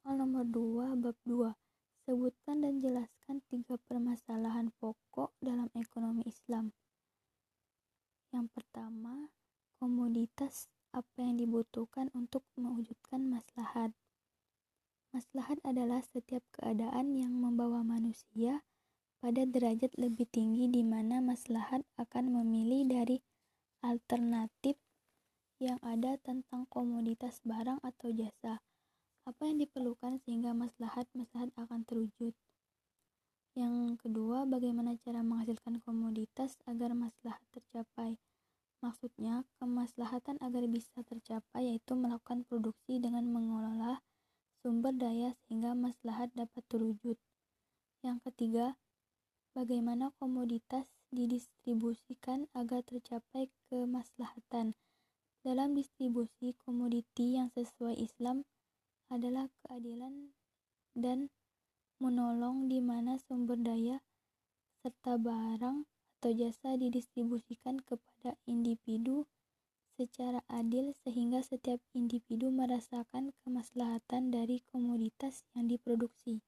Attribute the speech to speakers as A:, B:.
A: Soal nomor 2, bab 2. Sebutkan dan jelaskan tiga permasalahan pokok dalam ekonomi Islam. Yang pertama, komoditas apa yang dibutuhkan untuk mewujudkan maslahat. Maslahat adalah setiap keadaan yang membawa manusia pada derajat lebih tinggi di mana maslahat akan memilih dari alternatif yang ada tentang komoditas barang atau jasa apa yang diperlukan sehingga maslahat-maslahat akan terwujud. Yang kedua, bagaimana cara menghasilkan komoditas agar maslahat tercapai. Maksudnya, kemaslahatan agar bisa tercapai yaitu melakukan produksi dengan mengelola sumber daya sehingga maslahat dapat terwujud. Yang ketiga, bagaimana komoditas didistribusikan agar tercapai kemaslahatan. Dalam distribusi komoditi yang sesuai Islam, adalah keadilan dan menolong di mana sumber daya serta barang atau jasa didistribusikan kepada individu secara adil sehingga setiap individu merasakan kemaslahatan dari komoditas yang diproduksi.